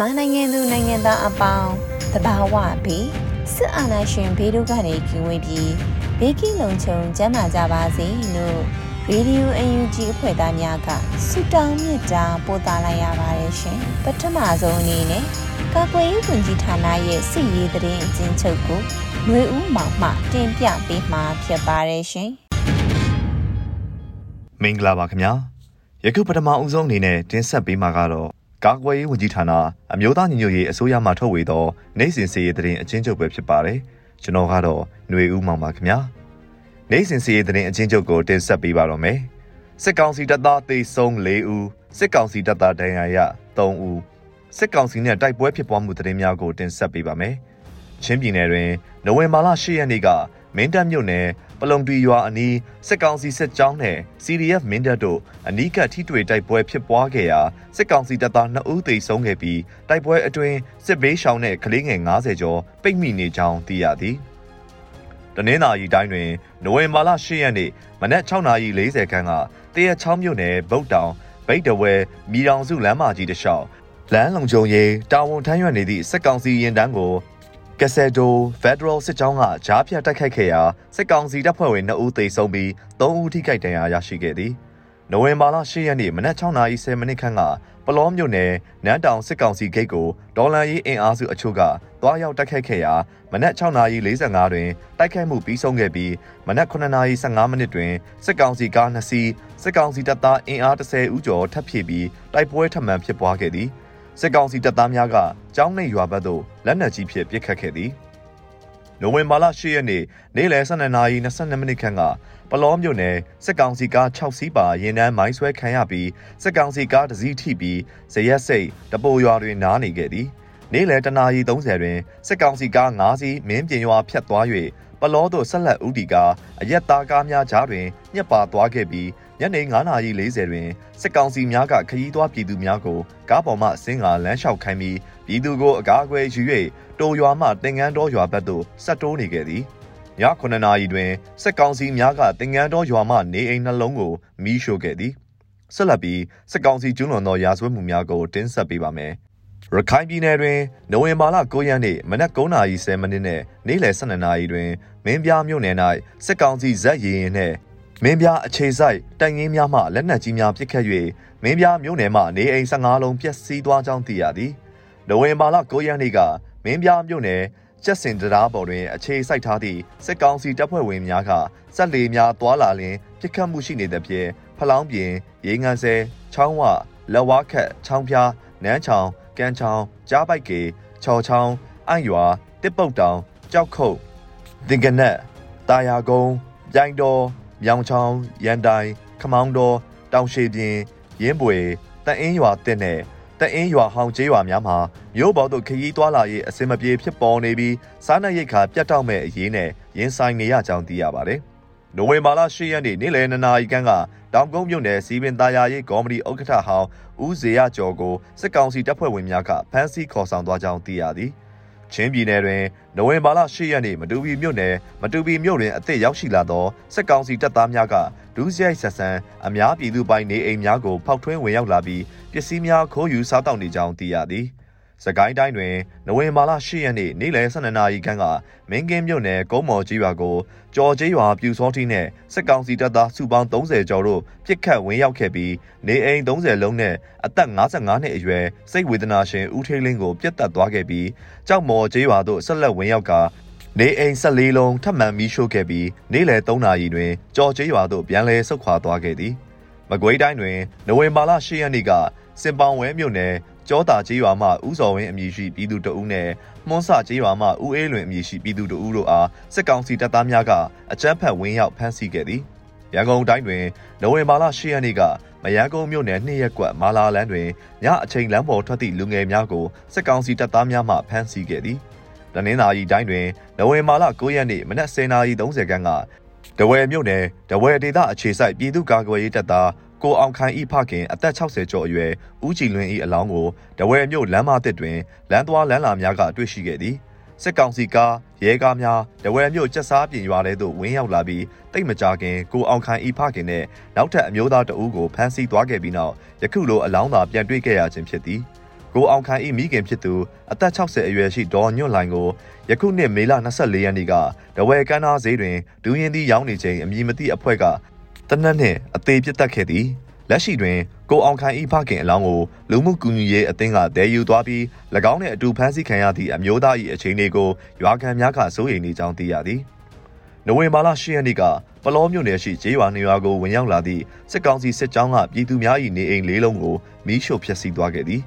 မြန်မာနိုင်ငံသူနိုင်ငံသားအပေါင်းတဘာဝဘေးစစ်အာဏာရှင်ဘေးတို့ကနေကင်းဝေးပြီးဘေးကင်းလုံခြုံကျန်းမာကြပါစေလို့ရေဒီယိုအန်ယူဂျီအဖွဲ့သားများကဆုတောင်းမြတ်တာပို့သလိုက်ရပါတယ်ရှင်ပထမဆုံးအနေနဲ့ကာကွယ်ရေးဝန်ကြီးဌာနရဲ့စစ်ရေးသတင်းအကျဉ်းချုပ်ကိုຫນွေဦးမောင်မှတင်ပြပေးမှာဖြစ်ပါတယ်ရှင်မင်္ဂလာပါခင်ဗျာယခုပထမအဦးဆုံးအနေနဲ့တင်ဆက်ပေးမှာကတော့ ကာကွယ်ရေးဝန်ကြီးဌာနအမျိုးသားညီညွတ်ရေးအစိုးရမှထုတ်ဝေသောနိုင်စဉ်စီရေးသတင်းအချင်းချုပ်ပဲဖြစ်ပါတယ်။ကျွန်တော်ကတော့ຫນွေဦးမောင်ပါခင်ဗျာ။နိုင်စဉ်စီရေးသတင်းအချင်းချုပ်ကိုတင်ဆက်ပေးပါတော့မယ်။စစ်ကောင်စီတပ်သားသေဆုံး၄ဦးစစ်ကောင်စီတပ်သားဒဏ်ရာရ3ဦးစစ်ကောင်စီနဲ့တိုက်ပွဲဖြစ်ပွားမှုသတင်းများကိုတင်ဆက်ပေးပါမယ်။ချင်းပြည်နယ်တွင်နိုဝင်ဘာလ10ရက်နေ့ကမင်းတပ်မြို့နယ် ပလုံတီရွာအနီးစစ်ကောင်စီစစ်ကြောင်းနဲ့ CDF မင်းတပ်တို့အနီးကပ်ထိတွေ့တိုက်ပွဲဖြစ်ပွားခဲ့ရာစစ်ကောင်စီတပ်သား2ဦးသေဆုံးခဲ့ပြီးတိုက်ပွဲအတွင်းစစ်ဘေးရှောင်တဲ့ကလေးငယ်90ကျော်ပိတ်မိနေကြောင်းသိရသည်။တနင်္သာရီတိုင်းတွင်နိုဝင်ဘာလ10ရက်နေ့မနက်6:40ခန်းကတရချောင်းမြို့နယ်ဗုတ်တောင်ဗိတ်တဝဲမိတောင်စုလမ်းမကြီးတစ်လျှောက်လမ်းလုံခြုံရေးတာဝန်ထမ်းရွက်နေသည့်စစ်ကောင်စီရင်တန်းကို ကက်ဆယ်ဒိုဖက်ဒရယ်စစ်ကြောင်းကကြားဖြတ်တိုက်ခိုက်ခဲ့ရာစစ်ကောင်စီတပ်ဖွဲ့ဝင်2ဦးသေဆုံးပြီး3ဦးထိခိုက်ဒဏ်ရာရရှိခဲ့သည်။နိုဝင်ဘာလ10ရက်နေ့မနက်6:30မိနစ်ခန့်ကပလောမြို့နယ်နန်းတောင်စစ်ကောင်စီဂိတ်ကိုဒေါ်လာရေးအင်အားစုအချို့ကတွားရောက်တိုက်ခိုက်ခဲ့ရာမနက်6:45တွင်တိုက်ခိုက်မှုပြီးဆုံးခဲ့ပြီးမနက်9:15မိနစ်တွင်စစ်ကောင်စီကား2စီးစစ်ကောင်စီတပ်သားအင်အား30ဦးကျော်ထပ်ဖြည့်ပြီးတိုက်ပွဲထပ်မံဖြစ်ပွားခဲ့သည်။ စစ်ကောင်စီတပ်သားများကကျောင်းနေရွာဘက်သို့လက်နက်ကြီးဖြင့်ပစ်ခတ်ခဲ့သည်နိုဝင်ဘာလ10ရက်နေ့နေ့လယ်12:22မိနစ်ခန့်ကပလောမြို့နယ်စစ်ကောင်စီကား6စီးပါရင်တန်းမိုင်းဆွဲခံရပြီးစစ်ကောင်စီကားတစ်စီးထိပြီးဇရက်စိတ်တပိုရွာတွင်နားနေခဲ့သည်နေ့လယ်တနာရီ30တွင်စစ်ကောင်စီကား9စီးမင်းပြင်ရွာဖြတ်သွား၍ပလောသို့ဆက်လက်ဦးတီကအရက်သားကားများကြားတွင်ညက်ပါသွားခဲ့ပြီး ညနေ9:40တွင်စစ်ကောင်စီများကခရီးသွားပြည်သူများကိုကားပေါ်မှဆင်းကာလမ်းလျှောက်ခိုင်းပြီးပြည်သူကိုအကာအကွယ်ယူ၍တိုရွာမှတင်ငန်းတော်ရွာဘက်သို့ဆက်တိုးနေခဲ့သည်ည9နာရီတွင်စစ်ကောင်စီများကတင်ငန်းတော်ရွာမှနေအိမ်နှလုံးကိုမီးရှို့ခဲ့သည်ဆက်လက်ပြီးစစ်ကောင်စီကျူးလွန်သောရာဇဝတ်မှုများကိုတင်းဆက်ပေးပါမယ်ရခိုင်ပြည်နယ်တွင်နိုဝင်ဘာလ9ရက်နေ့မနက်9:30မိနစ်နဲ့နေ့လယ်12နာရီတွင်မင်းပြားမြို့နယ်၌စစ်ကောင်စီဇက်ရည်ရင်နှင့် မင်းပြားအခြေဆိုင်တိုင်ငင်းများမှလက်နက်ကြီးများပစ်ခတ်၍မင်းပြားမြို့နယ်မှနေအိမ်15လုံးပျက်စီးသွားကြောင်းသိရသည်။နိုဝင်ဘာလ9ရက်နေ့ကမင်းပြားမြို့နယ်ကျက်စင်တရားပေါ်တွင်အခြေစိုက်ထားသည့်စစ်ကောင်စီတပ်ဖွဲ့ဝင်များကစက်လေများသွာလာလင်ပစ်ခတ်မှုရှိနေသဖြင့်ဖလောင်းပြင်ရေငန်းဆဲချောင်းဝလက်ဝါးခတ်ချောင်းဖျားနန်းချောင်းကန်ချောင်းကြားပိုက်ကေချော်ချောင်းအံ့ရွာတစ်ပုတ်တောင်ကြောက်ခုတ်သင်္ကနက်တာယာကုန်းပြိုင်တော် မြောင်ချောင်းရန်တိုင်ခမောင်းတော်တောင်ရှိပြင်းရင်းပွေတအင်းရွာတက်နဲ့တအင်းရွာဟောင်ကျေးရွာများမှာမြို့ပေါ်သို့ခရီးသွားလာရေးအစင်မပြေဖြစ်ပေါ်နေပြီးစားနပ်ရိက္ခာပြတ်တောက်မဲ့အရေးနဲ့ရင်ဆိုင်နေရကြောင်းသိရပါတယ်။နိုဝင်ဘာလ10ရက်နေ့နေ့လယ်2နာရီခန့်ကတောင်ကုန်းမြို့နယ်စီပင်သားယာရေးကော်မတီဥက္ကဋ္ဌဟောင်းဦးဇေယကျော်ကိုစစ်ကောင်စီတပ်ဖွဲ့ဝင်များကဖမ်းဆီးခေါ်ဆောင်သွားကြောင်းသိရသည်။ ချင်းပြည်နယ်တွင်နိုဝင်ဘာလ10ရက်နေ့မတူပီမြို့နယ်မတူပီမြို့တွင်အသစ်ရောက်ရှိလာသောစစ်ကောင်စီတပ်သားများကဒုစရိုက်ဆက်ဆန်အများပြည်သူပိုင်နေအိမ်များကိုဖောက်ထွင်းဝင်ရောက်လာပြီးပစ္စည်းများခိုးယူစားတောက်နေကြောင်းသိရသည် စကိုင်းတိုင်းတွင်နိုဝင်ဘာလ10ရက်နေ့နေ့လယ်12နာရီခန့်ကမင်းကင်းမြို့နယ်ကုန်းမော်ကြီးရွာကိုကြော်ကြီးရွာပြူစောတိနဲ့စစ်ကောင်စီတပ်သားစုပေါင်း30ကျော်တို့ပြစ်ခတ်ဝင်ရောက်ခဲ့ပြီးနေအိမ်30လုံးနဲ့အသက်55နှစ်အရွယ်စိတ်ဝေဒနာရှင်ဦးထေးလင်းကိုပြစ်တက်သွားခဲ့ပြီးကြောက်မော်ကြီးရွာသို့ဆက်လက်ဝင်ရောက်ကာနေအိမ်14လုံးထပ်မံမီးရှို့ခဲ့ပြီးနေ့လယ်3နာရီတွင်ကြော်ကြီးရွာသို့ပြန်လည်ဆုတ်ခွာသွားခဲ့သည်မကွေးတိုင်းတွင်နိုဝင်ဘာလ10ရက်နေ့ကစင်ပောင်ဝဲမြို့နယ် ကျောတာကျေးရွာမှဦးစော်ဝင်းအမည်ရှိပြည်သူတဦးနဲ့မွန်းဆကျေးရွာမှဦးအေးလွင်အမည်ရှိပြည်သူတဦးတို့အားစစ်ကောင်စီတပ်သားများကအကြမ်းဖက်ဝင်းရောက်ဖမ်းဆီးခဲ့သည်ရန်ကုန်တိုင်းတွင်နိုဝင်ဘာလ10ရက်နေ့ကမရန်ကုန်မြို့နယ်နှစ်ရက်ကွက်မာလာလန်းတွင်ညအချိန်လမ်းပေါ်ထွက်သည့်လူငယ်များကိုစစ်ကောင်စီတပ်သားများမှဖမ်းဆီးခဲ့သည်တနင်္လာရီတိုင်းတွင်နိုဝင်ဘာလ9ရက်နေ့မနက်10:30ခန်းကတဝဲမြို့နယ်တဝဲဒေသအခြေစိုက်ပြည်သူ့ကာကွယ်ရေးတပ်သား ကိုအောင်ခိုင်ဤဖခင်အသက်60ကျော်အရွယ်ဦးကြည်လွင်ဤအလောင်းကိုတဝဲမြို့လမ်းမသစ်တွင်လမ်းသွားလမ်းလာများကတွေ့ရှိခဲ့သည်စစ်ကောင်စီကားရဲကားများတဝဲမြို့ကျက်စားပြင်ရွာထဲသို့ဝင်ရောက်လာပြီးတိတ်မကြခင်ကိုအောင်ခိုင်ဤဖခင်နဲ့နောက်ထပ်အမျိုးသားတအူးကိုဖမ်းဆီးသွားခဲ့ပြီးနောက်ယခုလိုအလောင်းသာပြန်တွေ့ခဲ့ရခြင်းဖြစ်သည်ကိုအောင်ခိုင်ဤမိခင်ဖြစ်သူအသက်60အရွယ်ရှိဒေါ်ညွန့်လိုင်ကိုယခုနှစ်မေလ24ရက်နေ့ကတဝဲကန်းသားဈေးတွင်ဒူးရင်သီးရောင်းနေချိန်အမည်မသိအဖွဲ့က တနက်နှင့်အသေးပြစ်တက်ခဲ့သည်လက်ရှိတွင်ကိုအောင်ခိုင်ဤဖခင်အလောင်းကိုလူမှုကူညီရေးအသင်းကဒဲယူသွားပြီး၎င်းနှင့်အတူဖမ်းဆီးခံရသည့်အမျိုးသား၏အခြေအနေကိုရွာခံများကစိုးရိမ်နေကြောင်းသိရသည်နိုဝင်ဘာလ10ရက်နေ့ကပလောမြို့နယ်ရှိကျေးရွာနေရွာကိုဝင်ရောက်လာသည့်စစ်ကောင်စီစစ်ကြောင်းကပြည်သူများ၏နေအိမ်လေးလုံးကိုမီးရှို့ဖျက်ဆီးသွားခဲ့သည်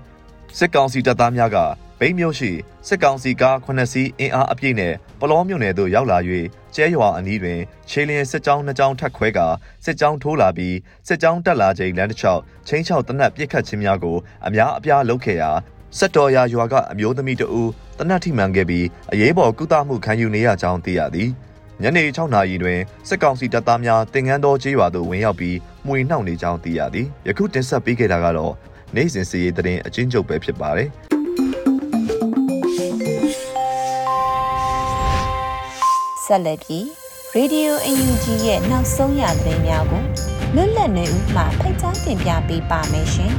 စစ်ကောင်စီတပ်သားများက ဗိမ်းမြို့ရှိစစ်ကောင်စီကား9စီးအင်အားအပြည့်နဲ့ပလောမြို့နယ်သို့ရောက်လာ၍ကျဲရွာအနီးတွင်ခြေလျင်စစ်ကြောင်းနှစ်ကြောင်းထပ်ခွဲကာစစ်ကြောင်းထိုးလာပြီးစစ်ကြောင်းတက်လာချိန်လမ်းတစ်လျှောက်ချင်းချောက်တနက်ပစ်ခတ်ခြင်းများကိုအများအပြားလုပ်ခဲ့ရာစက်တော်ရာရွာကအမျိုးသမီးတဦးတနက်ထိမှန်ခဲ့ပြီးအရေးပေါ်ကုသမှုခံယူနေရကြောင်းသိရသည်ညနေ6နာရီတွင်စစ်ကောင်စီတပ်သားများတင်ငန်းတော်ကျေးရွာသို့ဝင်ရောက်ပြီးမှွေနှောက်နေကြောင်းသိရသည်ယခုတင်ဆက်ပေးခဲ့တာကတော့နိုင်စဉ်စီရေးသတင်းအချင်းချုပ်ပဲဖြစ်ပါတယ် ဆက်လက်ပြီး Radio UNG ရဲ့နောက်ဆုံးရသတင်းများကိုလွတ်လပ်နေဦးမှဖိတ်ကြားတင်ပြပေးပါမယ်ရှင်။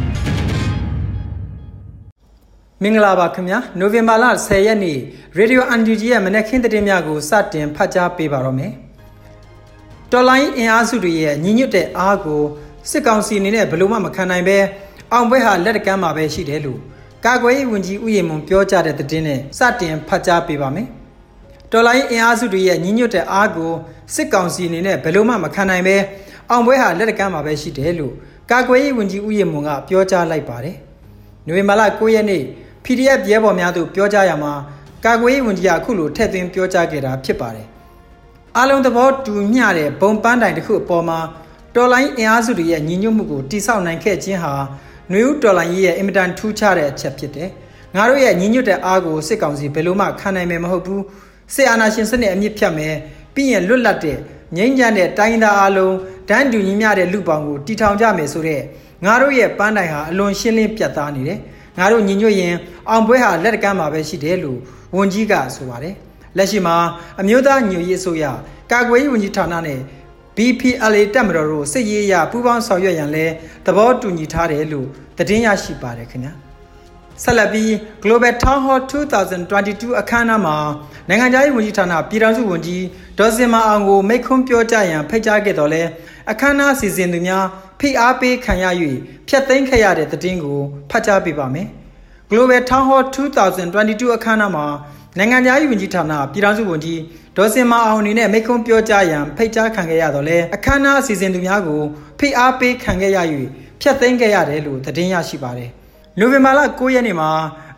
မင်္ဂလာပါခင်ဗျာ။နိုဝင်ဘာလ10ရက်နေ့ Radio UNG ရဲ့မနက်ခင်းသတင်းများကိုစတင်ဖတ်ကြားပေးပါတော့မယ်။တော်လိုင်းအင်အားစုတွေရဲ့ညီညွတ်တဲ့အားကိုစစ်ကောင်စီအနေနဲ့ဘယ်လို့မှမခံနိုင်ပဲအောင်ပွဲဟာလက်တကမ်းမှာပဲရှိတယ်လို့ကာကွယ်ရေးဝန်ကြီးဦးရင်မွန်ပြောကြားတဲ့သတင်းနဲ့စတင်ဖတ်ကြားပေးပါမယ်။ တော်လိုင်းအင်အားစုတွေရဲ့ညီညွတ်တဲ့အားကိုစစ်ကောင်စီအနေနဲ့ဘယ်လို့မှမခံနိုင်ပဲအောင်ပွဲဟာလက်တကမ်းမှာပဲရှိတယ်လို့ကာကွယ်ရေးဝန်ကြီးဦးရင်မွန်ကပြောကြားလိုက်ပါတယ်။နိုဝင်ဘာလ9ရက်နေ့ PDF ရဲဘော်များတို့ပြောကြားရမှာကာကွယ်ရေးဝန်ကြီးကအခုလိုထည့်သွင်းပြောကြားခဲ့တာဖြစ်ပါတယ်။အားလုံးသဘောတူမျှတဲ့ဘုံပန်းတိုင်တစ်ခုအပေါ်မှာတော်လိုင်းအင်အားစုတွေရဲ့ညီညွတ်မှုကိုတိစောက်နိုင်ခဲ့ခြင်းဟာຫນွေဦးတော်လိုင်းကြီးရဲ့အင်မတန်ထူးခြားတဲ့အချက်ဖြစ်တယ်။ငါတို့ရဲ့ညီညွတ်တဲ့အားကိုစစ်ကောင်စီဘယ်လို့မှခံနိုင်မယ်မဟုတ်ဘူး။ စစ်အာဏာရှင်စနစ်အမြင့်ဖြတ်မယ်ပြီးရင်လွတ်လပ်တဲ့ငြိမ်းချမ်းတဲ့တိုင်းသားအလုံးတန်းတူညီမျှတဲ့လူပေါင်းကိုတီထောင်ကြမယ်ဆိုတော့ငါတို့ရဲ့ပန်းတိုင်ဟာအလွန်ရှင်းလင်းပြတ်သားနေတယ်။ငါတို့ညီညွတ်ရင်အောင်ပွဲဟာလက်တကမ်းမှာပဲရှိတယ်လို့ဝန်ကြီးကဆိုပါတယ်။လက်ရှိမှာအမျိုးသားညွရေးအစိုးရကာကွယ်ရေးဝန်ကြီးဌာနနဲ့ BPLA တက်မတော်တို့စစ်ရေးရပူးပေါင်းဆောင်ရွက်ရန်လဲသဘောတူညီထားတယ်လို့သတင်းရရှိပါတယ်ခင်ဗျာ ဆက်လက်ပြီး Global Town Hall 2022အခမ်းအနားမှာနိုင်ငံခြားရေးဝန်ကြီးဌာနပြည်ထောင်စုဝန်ကြီးဒေါ်စင်မာအောင်ကိုမိတ်ခွန်းပြောကြရန်ဖိတ်ကြားခဲ့တော်လဲအခမ်းအနားစီစဉ်သူများဖိအားပေးခံရ၍ဖျက်သိမ်းခဲ့ရတဲ့သတင်းကိုဖတ်ကြားပေးပါမယ် Global Town Hall 2022အခမ်းအနားမှာနိုင်ငံသားရေးဝန်ကြီးဌာနပြည်ထောင်စုဝန်ကြီးဒေါ်စင်မာအောင်အနေနဲ့မိခွန်းပြောကြားရန်ဖိတ်ကြားခံခဲ့ရတော့လဲအခမ်းအနားအစီအစဉ်သူများကိုဖိအားပေးခံခဲ့ရ၍ဖျက်သိမ်းခဲ့ရတယ်လို့သတင်းရရှိပါတယ်။ နိုဝင်ဘာလ9ရက်နေ့မှာ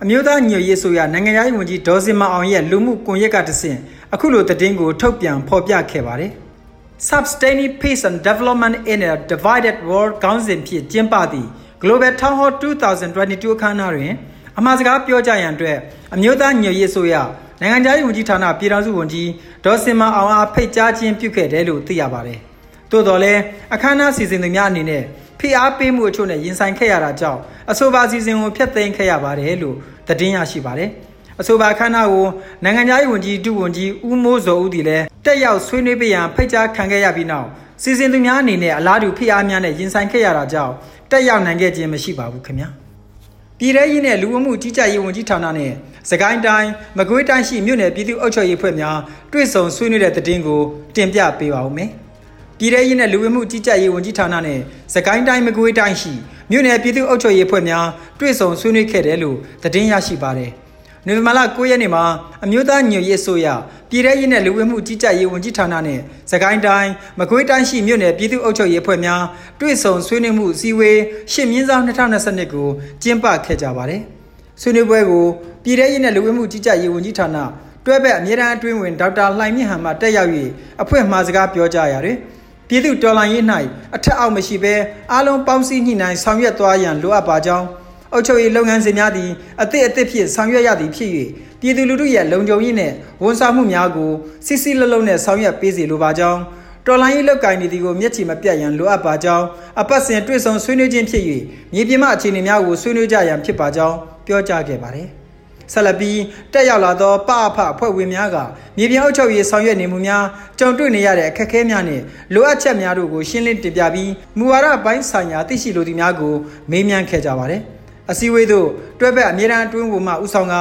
အမျိုးသားညွရေးဆိုရနိုင်ငံသားရေးဝန်ကြီးဒေါ်စင်မာအောင်ရဲ့လူမှုကွန်ရက်ကတဆင့်အခုလိုသတင်းကိုထုတ်ပြန်ဖော်ပြခဲ့ပါတယ်။ Sustaining Peace and Development in a Divided World ခေါင်းစဉ်ဖြင့်ကျင်းပသည့် Global Town Hall 2022အခမ်းအနားတွင်အမှားစကားပြောကြရန်အတွက်အမျိုးသားညွရေးဆိုရနိုင်ငံခြားရေးဝန်ကြီးဌာနပြည်ထောင်စုဝန်ကြီးဒေါ်စင်မအောင်အားဖိတ်ကြားခြင်းပြုခဲ့တယ်လို့သိရပါတယ်။သို့တော်လည်းအခမ်းအနားစီစဉ်သူများအနေနဲ့ ဖိအားပေးမှုအချို့နဲ့ရင်ဆိုင်ခဲ့ရတာကြောင့်အဆိုပါစီစဉ်ကိုဖျက်သိမ်းခဲ့ရပါတယ်လို့သတင်းရရှိပါတယ်။အဆိုပါအခမ်းအနားကိုနိုင်ငံခြားရေးဝန်ကြီးဒုဝန်ကြီးဦးမိုးစောဦးဒီလည်းတက်ရောက်ဆွေးနွေးပေးရန်ဖိတ်ကြားခံခဲ့ရပြီးနောက်စီစဉ်သူများအနေနဲ့အလားတူဖိအားများနဲ့ရင်ဆိုင်ခဲ့ရတာကြောင့်တက်ရောက်နိုင်ခဲ့ခြင်းမရှိပါဘူးခင်ဗျာ။ပြည်ထရေးနဲ့လူဝမှုကြီးကြပ်ရေးဝန်ကြီးဌာနနဲ့စကိုင်းတိုင်းမကွေးတိုင်းရှိမြို့နယ်ပြည်သူ့အုပ်ချုပ်ရေးဖွဲ့များတွေ့ဆုံဆွေးနွေးတဲ့သတင်းကိုတင်ပြပေးပါဦးမယ်။ ပြည်ထရေးနဲ့လူဝမှုကြီးကြပ်ရေးဝန်ကြီးဌာနနဲ့စကိုင်းတိုင်းမကွေးတိုင်းရှိမြို့နယ်ပြည်သူ့အုပ်ချုပ်ရေးဖွဲ့များတွေ့ဆုံဆွေးနွေးခဲ့တယ်လို့သတင်းရရှိပါတယ်။နိုဝင်ဘာလ9ရက်နေ့မှာအမျိုးသားညွရေးအစိုးရပြည်ထရေးနဲ့လူဝင်မှုကြီးကြပ်ရေးဝန်ကြီးဌာနနဲ့စကိုင်းတိုင်းမကွေးတိုင်းရှိမြို့နယ်ပြည်သူ့အုပ်ချုပ်ရေးအဖွဲ့များတွေ့ဆုံဆွေးနွေးမှုအစည်းအဝေးရှစ်မြင်းဆောင်2022ကိုကျင်းပခဲ့ကြပါတယ်။ဆွေးနွေးပွဲကိုပြည်ထရေးနဲ့လူဝင်မှုကြီးကြပ်ရေးဝန်ကြီးဌာနတွဲဘက်အမြဲတမ်းအတွင်းဝင်ဒေါက်တာလှိုင်မြင့်ဟန်မှတက်ရောက်၍အဖွဲ့မှစကားပြောကြားရတယ်။ ပြည်သူတော်လှန်ရေး၌အထက်အောက်မရှိဘဲအားလုံးပေါင်းစည်းညှိနှိုင်းဆောင်ရွက်သွားရန်လိုအပ်ပါကြောင်းအုပ်ချုပ်ရေးလုပ်ငန်းစဉ်များသည်အသည့်အသည့်ဖြင့်ဆောင်ရွက်ရသည်ဖြစ်၍ပြည်သူလူထုရဲ့လုံခြုံရေးနှင့်ဝန်ဆောင်မှုများကိုစစ်စစ်လုံးလုံးနဲ့ဆောင်ရွက်ပေးစီလိုပါကြောင်းတော်လိုင်းရေးလောက်ကင်နေသည်ကိုမျက်ခြေမပြတ်ရန်လိုအပ်ပါကြောင်းအပတ်စဉ်တွေ့ဆုံဆွေးနွေးခြင်းဖြစ်၍မြေပြင်မှအခြေအနေများကိုဆွေးနွေးကြရန်ဖြစ်ပါကြောင်းပြောကြားခဲ့ပါတယ်။ ဆက်လက်ပြီးတက်ရောက်လာသောပအဖအဖွဲ့ဝင်များကမြေပြင်အုပ်ချုပ်ရေးဆောင်ရွက်နေမှုများကြုံတွေ့နေရတဲ့အခက်အခဲများနှင့်လိုအပ်ချက်များတို့ကိုရှင်းလင်းတင်ပြပြီးမူဝါဒပိုင်းဆိုင်ရာသိရှိလိုသည့်များကိုမေးမြန်းခဲ့ကြပါတယ်။အစည်းအဝေးသို့တွဲဘက်အမြဲတမ်းအတွင်းဝင်မှဦးဆောင်က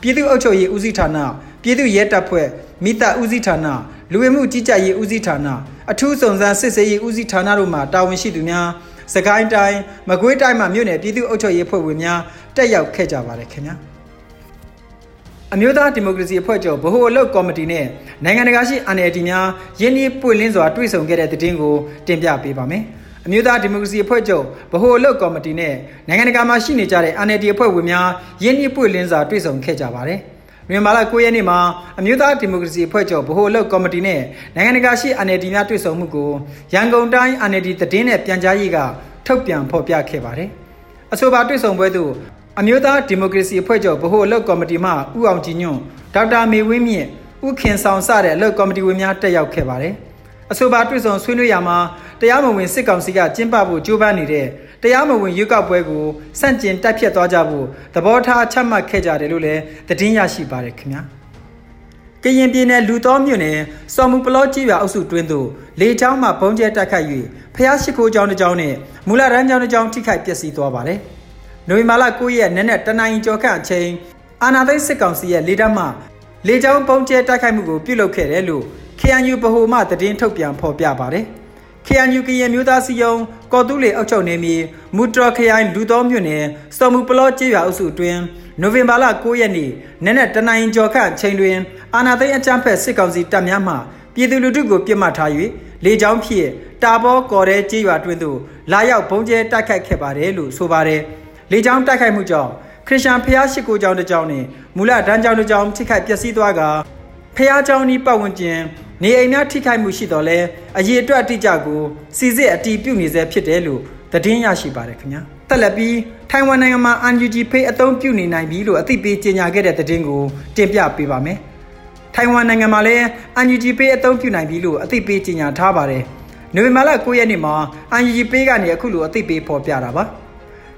ပြည်သူ့အုပ်ချုပ်ရေးဦးစီးဌာနပြည်သူ့ရဲတပ်ဖွဲ့မိသားဦးစီးဌာနလူဝင်မှုကြီးကြပ်ရေးဦးစီးဌာနအထူးစုံစမ်းစစ်ဆေးရေးဦးစီးဌာနတို့မှတာဝန်ရှိသူများစကိုင်းတိုင်းမကွေးတိုင်းမှမြို့နယ်ပြည်သူ့အုပ်ချုပ်ရေးဖွဲ့ဝင်များတက်ရောက်ခဲ့ကြပါတယ်ခင်ဗျာ အမျိုးသားဒီမိုကရေစီအဖွဲ့ချုပ်ဗဟိုအလုပ်ကော်မတီနဲ့နိုင်ငံတကာရှိ NLD များယင်းနှီးပွင့်လင်းစွာတွေ့ဆုံခဲ့တဲ့တဲ့တင်ကိုတင်ပြပေးပါမယ်။အမျိုးသားဒီမိုကရေစီအဖွဲ့ချုပ်ဗဟိုအလုပ်ကော်မတီနဲ့နိုင်ငံတကာမှာရှိနေကြတဲ့ NLD အဖွဲ့ဝင်များရင်းနှီးပွင့်လင်းစွာတွေ့ဆုံခဲ့ကြပါတယ်။မြန်မာလ9ရက်နေ့မှာအမျိုးသားဒီမိုကရေစီအဖွဲ့ချုပ်ဗဟိုအလုပ်ကော်မတီနဲ့နိုင်ငံတကာရှိ NLD များတွေ့ဆုံမှုကိုရန်ကုန်တိုင်း NLD သတင်းနဲ့ပြန်ကြားရေးကထုတ်ပြန်ဖော်ပြခဲ့ပါတယ်။အဆိုပါတွေ့ဆုံပွဲသို့ အမျိုးသားဒီမိုကရေစီအဖွဲ့ချုပ်ဗဟိုအလုပ်ကော်မတီမှဦးအောင်ကြည်ညွန့်ဒေါက်တာမေဝင်းမြင့်ဦးခင်ဆောင်စတဲ့အလုပ်ကော်မတီဝင်များတက်ရောက်ခဲ့ပါတယ်။အဆိုပါတွေ့ဆုံဆွေးနွေးရမှာတရားမဝင်စစ်ကောင်စီကကျင်းပဖို့ကြိုးပမ်းနေတဲ့တရားမဝင်ရွေးကောက်ပွဲကိုစန့်ကျင်တိုက်ဖြတ်သွားကြဖို့သဘောထားချမှတ်ခဲ့ကြတယ်လို့လည်းသတင်းရရှိပါတယ်ခင်ဗျာကရင်ပြည်နယ်လူတော်မြို့နယ်စော်မူပလောကြီးရွာအုပ်စုတွင်းသို့လေချောင်းမှဘုံကျဲတိုက်ခိုက်၍ဖျားရှိခိုးကျောင်းတစ်ကျောင်းနဲ့မူလရန်ကျောင်းတစ်ကျောင်းထိခိုက်ပျက်စီးသွားပါတယ်။ နိုဝင်ဘာလ9ရက်နေ့နဲ့တနင်္ဂနွေကျော်ခန့်အချိန်အာနာသိစစ်ကောင်စီရဲ့လေတပ်မှလေချောင်းဘုံကျဲတိုက်ခိုက်မှုကိုပြုလုပ်ခဲ့တယ်လို့ KNU ဗဟိုမှသတင်းထုတ်ပြန်ဖော်ပြပါတယ်။ KNU ကရင်မျိုးသားစီယုံကော်တူးလေအောက်ချုပ်နေမီမူတရခရိုင်လူတော်မြို့နယ်စော်မူပလောကျေးရွာအုပ်စုအတွင်းနိုဝင်ဘာလ9ရက်နေ့နက်နက်တနိုင်ကျော်ခန့်ချိန်တွင်အာနာသိန်းအကြမ်းဖက်စစ်ကောင်စီတပ်များမှပြည်သူလူထုကိုပြစ်မှတ်ထား၍လေကြောင်းဖြင့်တာဘောကော်ရဲကျေးရွာတွင်သို့လာရောက်ဘုံကျဲတိုက်ခိုက်ခဲ့ပါတယ်လို့ဆိုပါတယ်။ လေကြောင်းတိုက်ခိုက်မှုကြောင့်ခရစ်ယာန်ဖျားရှိခိုးကျောင်းတစ်ကျောင်းနှင့်မူလဒန်းကျောင်းတစ်ကျောင်းထိခိုက်ပျက်စီးသွားကဖျားကျောင်းဤပတ်ဝန်းကျင်နေအိမ်များထိခိုက်မှုရှိတော့လဲအရေးအတွက်အတိအကျကိုစီစစ်အတီးပြုတ်နေစေဖြစ်တယ်လို့သတင်းရရှိပါတယ်ခင်ဗျာတက်လက်ပြီးထိုင်ဝမ်နိုင်ငံမှာ UNG Pay အသုံးပြုနေနိုင်ပြီလို့အသိပေးကြေညာခဲ့တဲ့သတင်းကိုတင်ပြပေးပါမယ်ထိုင်ဝမ်နိုင်ငံမှာလည်း UNG Pay အသုံးပြုနိုင်ပြီလို့အသိပေးကြေညာထားပါတယ်နိုဝင်ဘာလ9ရက်နေ့မှာ UNG Pay ကနေအခုလိုအသိပေးဖော်ပြတာပါ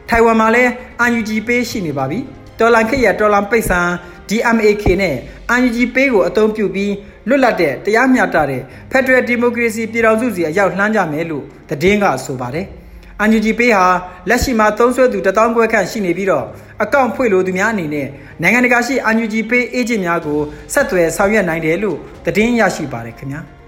ထိုင်ဝမ်မှာလည်း UNG Pay ရှိနေပါပြီဒေါ်လာခေတ်ရဒေါ်လာပိတ်ဆန် DMAK နဲ့ UNG Pay ကိုအသုံးပြုပြီးလွတ်လပ်တဲ့တရားမျှတတဲ့ Federal Democracy ပြည်ထောင်စုစီအရောက်လှမ်းကြမယ်လို့သတင်းကဆိုပါတယ်။ UNG Pay ဟာလက်ရှိမှာသုံးစွဲသူ1000ခွဲခန့်ရှိနေပြီးတော့အကောင့်ဖွင့်လို့သူများအနေနဲ့နိုင်ငံတကာရှိ UNG Pay agent များကိုဆက်သွယ်ဆောင်ရွက်နိုင်တယ်လို့သတင်းရရှိပါတယ်ခင်ဗျာ။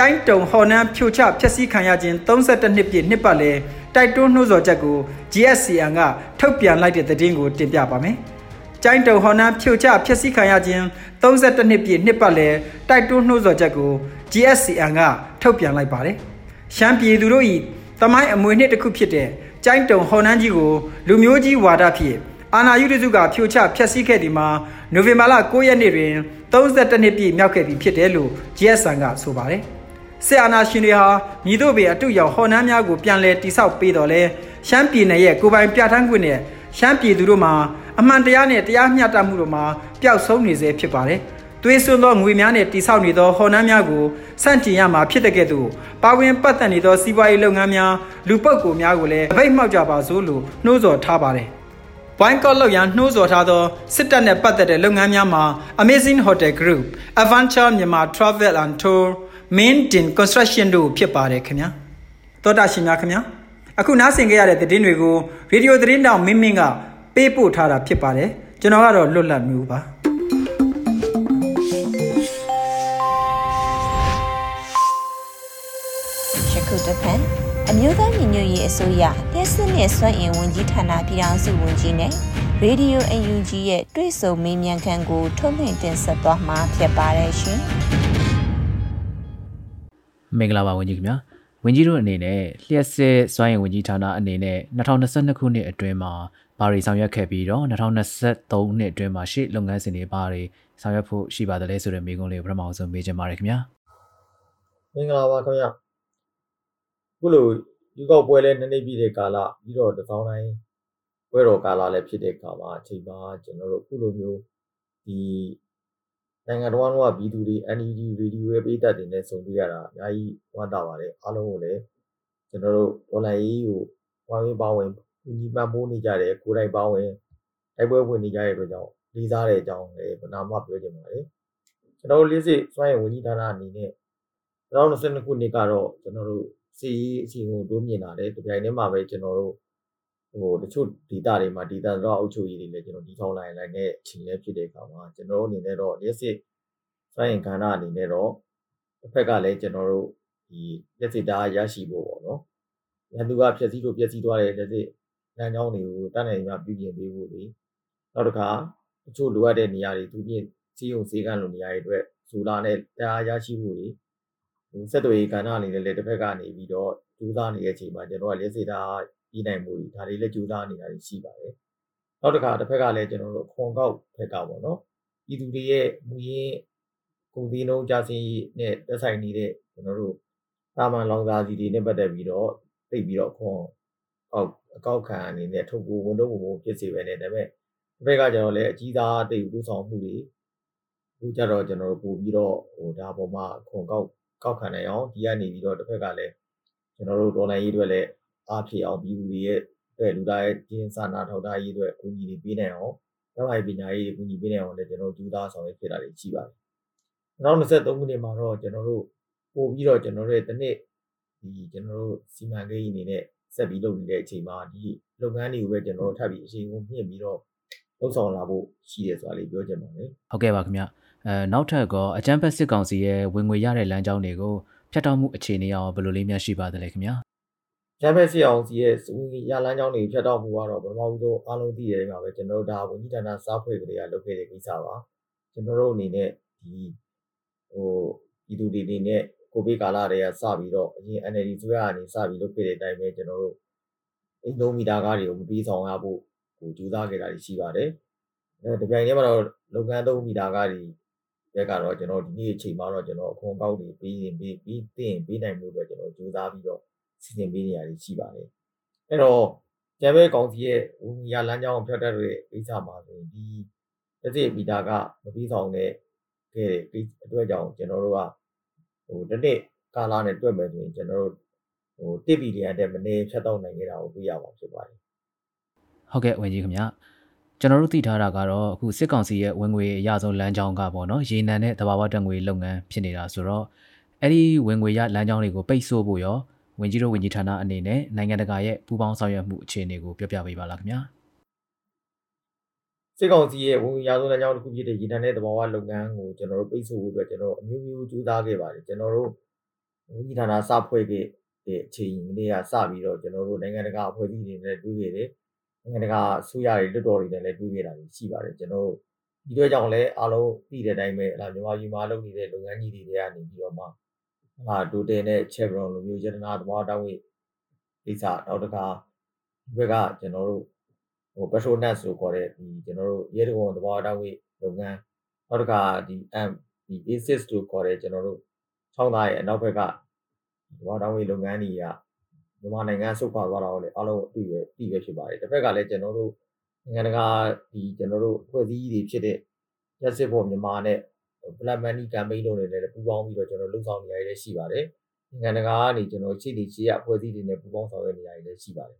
ကျိုင်းတုံဟော်နန်းဖြိုချဖျက်ဆီးခံရခြင်း32နှစ်ပြည့်နှစ်ပတ်လည်တိုက်တွန်းနှိုးဆော်ချက်ကို GSCN ကထုတ်ပြန်လိုက်တဲ့သတင်းကိုတင်ပြပါမယ်။ကျိုင်းတုံဟော်နန်းဖြိုချဖျက်ဆီးခံရခြင်း32နှစ်ပြည့်နှစ်ပတ်လည်တိုက်တွန်းနှိုးဆော်ချက်ကို GSCN ကထုတ်ပြန်လိုက်ပါတယ်။ရှမ်းပြည်သူတို့၏တမိုင်းအမွေနှစ်တစ်ခုဖြစ်တဲ့ကျိုင်းတုံဟော်နန်းကြီးကိုလူမျိုးကြီးဝါဒဖြင့်အာနာယုတစုကဖြိုချဖျက်ဆီးခဲ့ဒီမှာနိုဝင်ဘာလ9ရက်နေ့တွင်32နှစ်ပြည့်မြောက်ခဲ့ပြီဖြစ်တယ်လို့ GSCN ကဆိုပါတယ်။ စစ်အာဏာရှင်တွေဟာမြည်တို့ပေအတူရောက်ဟော်နန်းများကိုပြန်လည်တိစောက်ပေးတော်လဲရှမ်းပြည်နယ်ရဲ့ကိုပိုင်ပြဋ္ဌာန်းခွင့်နဲ့ရှမ်းပြည်သူတို့မှာအမှန်တရားနဲ့တရားမျှတမှုတို့မှာပျောက်ဆုံးနေစေဖြစ်ပါတယ်။သွေးစွန်းသောငွေများနဲ့တိဆောက်နေသောဟော်နှမ်းများကိုစန့်ကျင်ရမှာဖြစ်တဲ့ကဲ့သို့ပါဝင်ပတ်သက်နေသောစီးပွားရေးလုပ်ငန်းများလူပုဂ္ဂိုလ်များကိုလည်းအပိတ်မှောက်ကြပါစို့လို့နှိုးဆော်ထားပါတယ်။ဝိုင်းကော့လောက်ရန်နှိုးဆော်ထားသောစစ်တပ်နဲ့ပတ်သက်တဲ့လုပ်ငန်းများမှာ Amazing Hotel Group, Adventure Myanmar Travel and Tour, Main Din Construction တို့ဖြစ်ပါတယ်ခင်ဗျာ။သောတာရှင်များခင်ဗျာ။အခုနားဆင်ကြရတဲ့သတင်းတွေကိုရေဒီယိုသတင်းတောင်မင်းမင်းကပေးပို့ထားတာဖြစ်ပါတယ်ကျွန်တော်ကတော့လွတ်လပ်မျိုးပါရှခုတစ်ဖက်အမျိုးသားညီညွတ်ရေးအစိုးရလက်စစ်နဲ့စွမ်းအင်ဝန်ကြီးဌာနပြည်ထောင်စုဝန်ကြီးနဲ့ရေဒီယို UNG ရဲ့တွေ့ဆုံမေးမြန်းခန်းကိုထုတ်လွှင့်တင်ဆက်သွားမှာဖြစ်ပါတယ်ရှင် မင်္ဂလာပါဝန်ကြီးခင်ဗျာဝန်ကြီးတို့အနေနဲ့လျှက်စစ်စွမ်းရည်ဝန်ကြီးဌာနအနေနဲ့2022ခုနှစ်အတွင်းမှာဘာတွေဆောင်ရွက်ခဲ့ပြီးတော့2023နှစ်အတွင်းမှာရှေ့လုပ်ငန်းစဉ်တွေဘာတွေဆောင်ရွက်ဖို့ရှိပါသလဲဆိုတဲ့မေးခွန်းလေးကိုပထမဆုံးမေးချင်ပါတယ်ခင်ဗျာမင်္ဂလာပါခင်ဗျာခုလိုယူကောက်ပွဲလဲနှစ်နှစ်ပြည့်တဲ့ကာလပြီးတော့တစောင်းတိုင်းပွဲတော်ကာလလည်းဖြစ်တဲ့ကာလအချိန်မှာကျွန်တော်တို့ခုလိုမျိုးဒီ နိုင်ငံတော်ကပြည်သူတွေ NED Radio ရဲ့ပေးသက်တင်နဲ့ဆုံတွေ့ရတာအများကြီးဝမ်းသာပါတယ်အားလုံးကိုလည်းကျွန်တော်တို့ online ရေးကိုဝိုင်းဝန်းပါဝင်ညီပံ့ပိုးနေကြတယ်ကိုယ်တိုင်ပါဝင်တိုက်ပွဲဝင်နေကြတဲ့အတွက်ကြောင့်လေးစားတဲ့အကြောင်းလည်းဗနာမပြောချင်ပါတယ်ကျွန်တော်တို့လေးစစ်စွမ်းရည်ဝန်ကြီးဌာနအနေနဲ့2022ခုနှစ်ကတော့ကျွန်တော်တို့စီအစီအကိုတိုးမြင့်လာတယ်ဒီပြိုင်ထဲမှာပဲကျွန်တော်တို့ ဟိုတချို့ဒေတာတွေမှာဒေတာတော့အုပ်ချုပ်ရေးတွေလည်းကျွန်တော်ဒီထောင်လိုက်လိုက်နဲ့ချိန်လဲဖြစ်တဲ့အခါမှာကျွန်တော်တို့အနေနဲ့တော့လက်စစ်စွမ်းရင်ခန္ဓာအနေနဲ့တော့တစ်ဖက်ကလည်းကျွန်တော်တို့ဒီလက်စစ်သားရရှိဖို့ပေါ့နော်ရန်သူကဖြည့်ဆည်းလို့ဖြည့်ဆည်းသွားတဲ့လက်စစ်လမ်းကြောင်းတွေကိုတတ်နိုင်မှပြုပြင်ပေးဖို့လေနောက်တစ်ခါတချို့လိုအပ်တဲ့နေရာတွေသူပြင်စီးုံစေးကန်းလိုနေရာတွေအတွက်ဇူလာနဲ့တရားရရှိဖို့လေဟိုစက်တွေကဏ္ဍအနေနဲ့လည်းတစ်ဖက်ကနေပြီးတော့ကြိုးစားနေတဲ့အချိန်မှာကျွန်တော်ကလက်စစ်သား ပြီးနိုင်မှုတွေဒါတွေလည်းကြိုးစားနေတာတွေရှိပါတယ်နောက်တစ်ခါတစ်ဖက်ကလည်းကျွန်တော်တို့ခွန်ကောက်ဖက်ကပေါ့နော်ပြည်သူတွေရဲ့မူရင်းကုန်စည်နှုန်းကျဆင်းရေးနဲ့သက်ဆိုင်နေတဲ့ကျွန်တော်တို့တာမန်လောင်စာစီတွေနဲ့ပတ်သက်ပြီးတော့သိပြီးတော့ခွန်အောက်အကောက်ခံအနေနဲ့ထုတ်ဖို့ဝန်တော့ဝန်ဖြစ်စေပဲနဲ့ဒါပေမဲ့တစ်ဖက်ကကျွန်တော်လည်းအကြီးသားတိတ်ပူဆောင်မှုတွေအခုကြတော့ကျွန်တော်တို့ပို့ပြီးတော့ဟိုဒါပေါ်မှာခွန်ကောက်ကောက်ခံနိုင်အောင်ဒီကနေပြီးတော့တစ်ဖက်ကလည်းကျွန်တော်တို့ဒေါ်လာရေးအတွက်လည်း အားဖြည့်အောင်ပြည်သူတွေရဲ့အတွက်လူသားရဲ့ကျင်းစာနာထောက်ထားရေးအတွက်အကူအညီတွေပေးနိုင်အောင်ကျောင်းဟိုင်ပညာရေးအကူအညီပေးနိုင်အောင်လည်းကျွန်တော်တို့ကြိုးစားဆောင်ရွက်ဖြစ်တာတွေရှိပါတယ်။2023ခုနှစ်မှာတော့ကျွန်တော်တို့ပို့ပြီးတော့ကျွန်တော်တို့တစ်နှစ်ဒီကျွန်တော်တို့စီမံကိန်းအနေနဲ့ဆက်ပြီးလုပ်နေတဲ့အချိန်မှာဒီလုပ်ငန်းတွေကိုပဲကျွန်တော်တို့ထပ်ပြီးအချိန်ကိုမြင့်ပြီးတော့လှုပ်ဆောင်လာဖို့ရှိတယ်ဆိုတာလေးပြောချင်ပါတယ်။ဟုတ်ကဲ့ပါခင်ဗျ။အဲနောက်ထပ်ကအကြမ်းဖက်စစ်ကောင်စီရဲ့ဝင်ငွေရတဲ့လမ်းကြောင်းတွေကိုဖျက်တောက်မှုအခြေအနေအောင်ဘယ်လိုလေးများရှိပါသလဲခင်ဗျာ။ ရန်ဖက်စီအောင်စီရဲ့ရလန်းကြောင်းတွေဖြတ်တော့မှုကတော့ပထမဆုံးအားလုံးသိရတဲ့မှာပဲကျွန်တော်တို့ဒါဝန်ကြီးဌာနစားဖွဲ့ကလေးကလုပ်ခဲ့တဲ့ကိစ္စပါကျွန်တော်တို့အနေနဲ့ဒီဟိုပြည်သူတွေအနေနဲ့ကိုဗစ်ကာလတွေကစပြီးတော့အရင် NLD ဆိုရအနေစပြီးလုပ်ခဲ့တဲ့အတိုင်းပဲကျွန်တော်တို့အိမ်လုံးမီတာကားတွေကိုမပြီးဆောင်ရဖို့ဟိုကြိုးစားခဲ့တာရှိပါတယ်အဲတပြိုင်တည်းမှာတော့လုပ်ငန်းသုံးမီတာကားတွေဘက်ကတော့ကျွန်တော်ဒီနေ့အချိန်မှာတော့ကျွန်တော်အခွန်ကောက်တွေပြီးရင်ပြီးပြီးတင်ပေးနိုင်မှုအတွက်ကျွန်တော်ကြိုးစားပြီးတော့ စီစဉ်ပေးနေရရှိပါတယ်အဲ့တော့ကျန်ဘဲကောင်စီရဲ့ဝန်ကြီးလမ်းကြောင်းဖြတ်တတ်တဲ့ကိစ္စမှာဆိုရင်ဒီတစ်စိမီတာကမပြီးဆောင်တဲ့ခဲ့တဲ့အတွက်ကြောင့်ကျွန်တော်တို့ကဟိုတစ်နှစ်ကာလနဲ့တွက်မယ်ဆိုရင်ကျွန်တော်တို့ဟိုတစ်ဘီလီယံတဲ့မနေဖြတ်တော့နိုင်ခဲ့တာကိုတွေ့ရပါဖြစ်ပါတယ်ဟုတ်ကဲ့ဝင်ကြီးခင်ဗျကျွန်တော်တို့သိထားတာကတော့အခုစစ်ကောင်စီရဲ့ဝင်ငွေအရဆုံးလမ်းကြောင်းကပေါ့နော်ရေနံနဲ့တဘာဝတက်ငွေလုပ်ငန်းဖြစ်နေတာဆိုတော့အဲ့ဒီဝင်ငွေရလမ်းကြောင်းတွေကိုပိတ်ဆို့ဖို့ရော ဝင်ကြီးတို့ဝင်ကြီးဌာနအနေနဲ့နိုင်ငံတကာရဲ့ပူးပေါင်းဆောင်ရွက်မှုအခြေအနေကိုပြောပြပေးပါလားခင်ဗျာစစ်ကောင်စီရဲ့ဝန်ရာဇဝလမ်းကြောင်းတစ်ခုဖြစ်တဲ့ရေနံနဲ့သဘာဝလုပ်ငန်းကိုကျွန်တော်တို့ပိတ်ဆို့ဖို့အတွက်ကျွန်တော်တို့အမျိုးမျိုးကြိုးစားခဲ့ပါတယ်ကျွန်တော်တို့ဝန်ကြီးဌာနစဖွဲ့ခဲ့တဲ့အချိန်လေးကစပြီးတော့ကျွန်တော်တို့နိုင်ငံတကာအဖွဲ့အစည်းတွေနဲ့တွေ့ခဲ့တယ်နိုင်ငံတကာဆူရတွေလွတ်တော်တွေနဲ့လည်းတွေ့ခဲ့တာရှိပါတယ်ကျွန်တော်တို့ဒီတော့ကြောင့်လည်းအားလုံးသိတဲ့အတိုင်းပဲအလားမြန်မာပြည်မှာလုပ်နေတဲ့လုပ်ငန်းကြီးတွေတွေကနေပြီးတော့မှ ဟာဒိုတယ်နဲ့ chevron လိုမျိုးယတနာသဘောတောင်းဝိကိစ္စနောက်တစ်ခါဒီဘက်ကကျွန်တော်တို့ဟို petronas ဆိုခေါ်တဲ့ဒီကျွန်တော်တို့ရဲတကုံသဘောတောင်းဝိလုပ်ငန်းနောက်တစ်ခါဒီ M ဒီ ASIS လို့ခေါ်တဲ့ကျွန်တော်တို့ချောင်းသားရဲ့အနောက်ဘက်ကသဘောတောင်းဝိလုပ်ငန်းကြီးကမြန်မာနိုင်ငံဆုတ်ခွာသွားတာကိုလည်းအားလုံးအသိပဲသိပဲဖြစ်ပါတယ်တစ်ဖက်ကလည်းကျွန်တော်တို့နိုင်ငံတကာဒီကျွန်တော်တို့အဖွဲ့အစည်းတွေဖြစ်တဲ့ရက်စစ်ဖို့မြန်မာနဲ့ black money campaign လုပ်နေတယ်ပူးပေါင်းပြီးတော့ကျွန်တော်လှုပ်ဆောင်နေရတဲ့ရှိပါတယ်နိုင်ငံတကာကနေကျွန်တော်ရှေ့ဒီရှေ့ရအဖွဲ့အစည်းတွေနဲ့ပူးပေါင်းဆောင်ရွက်နေရတဲ့ရှိပါတယ်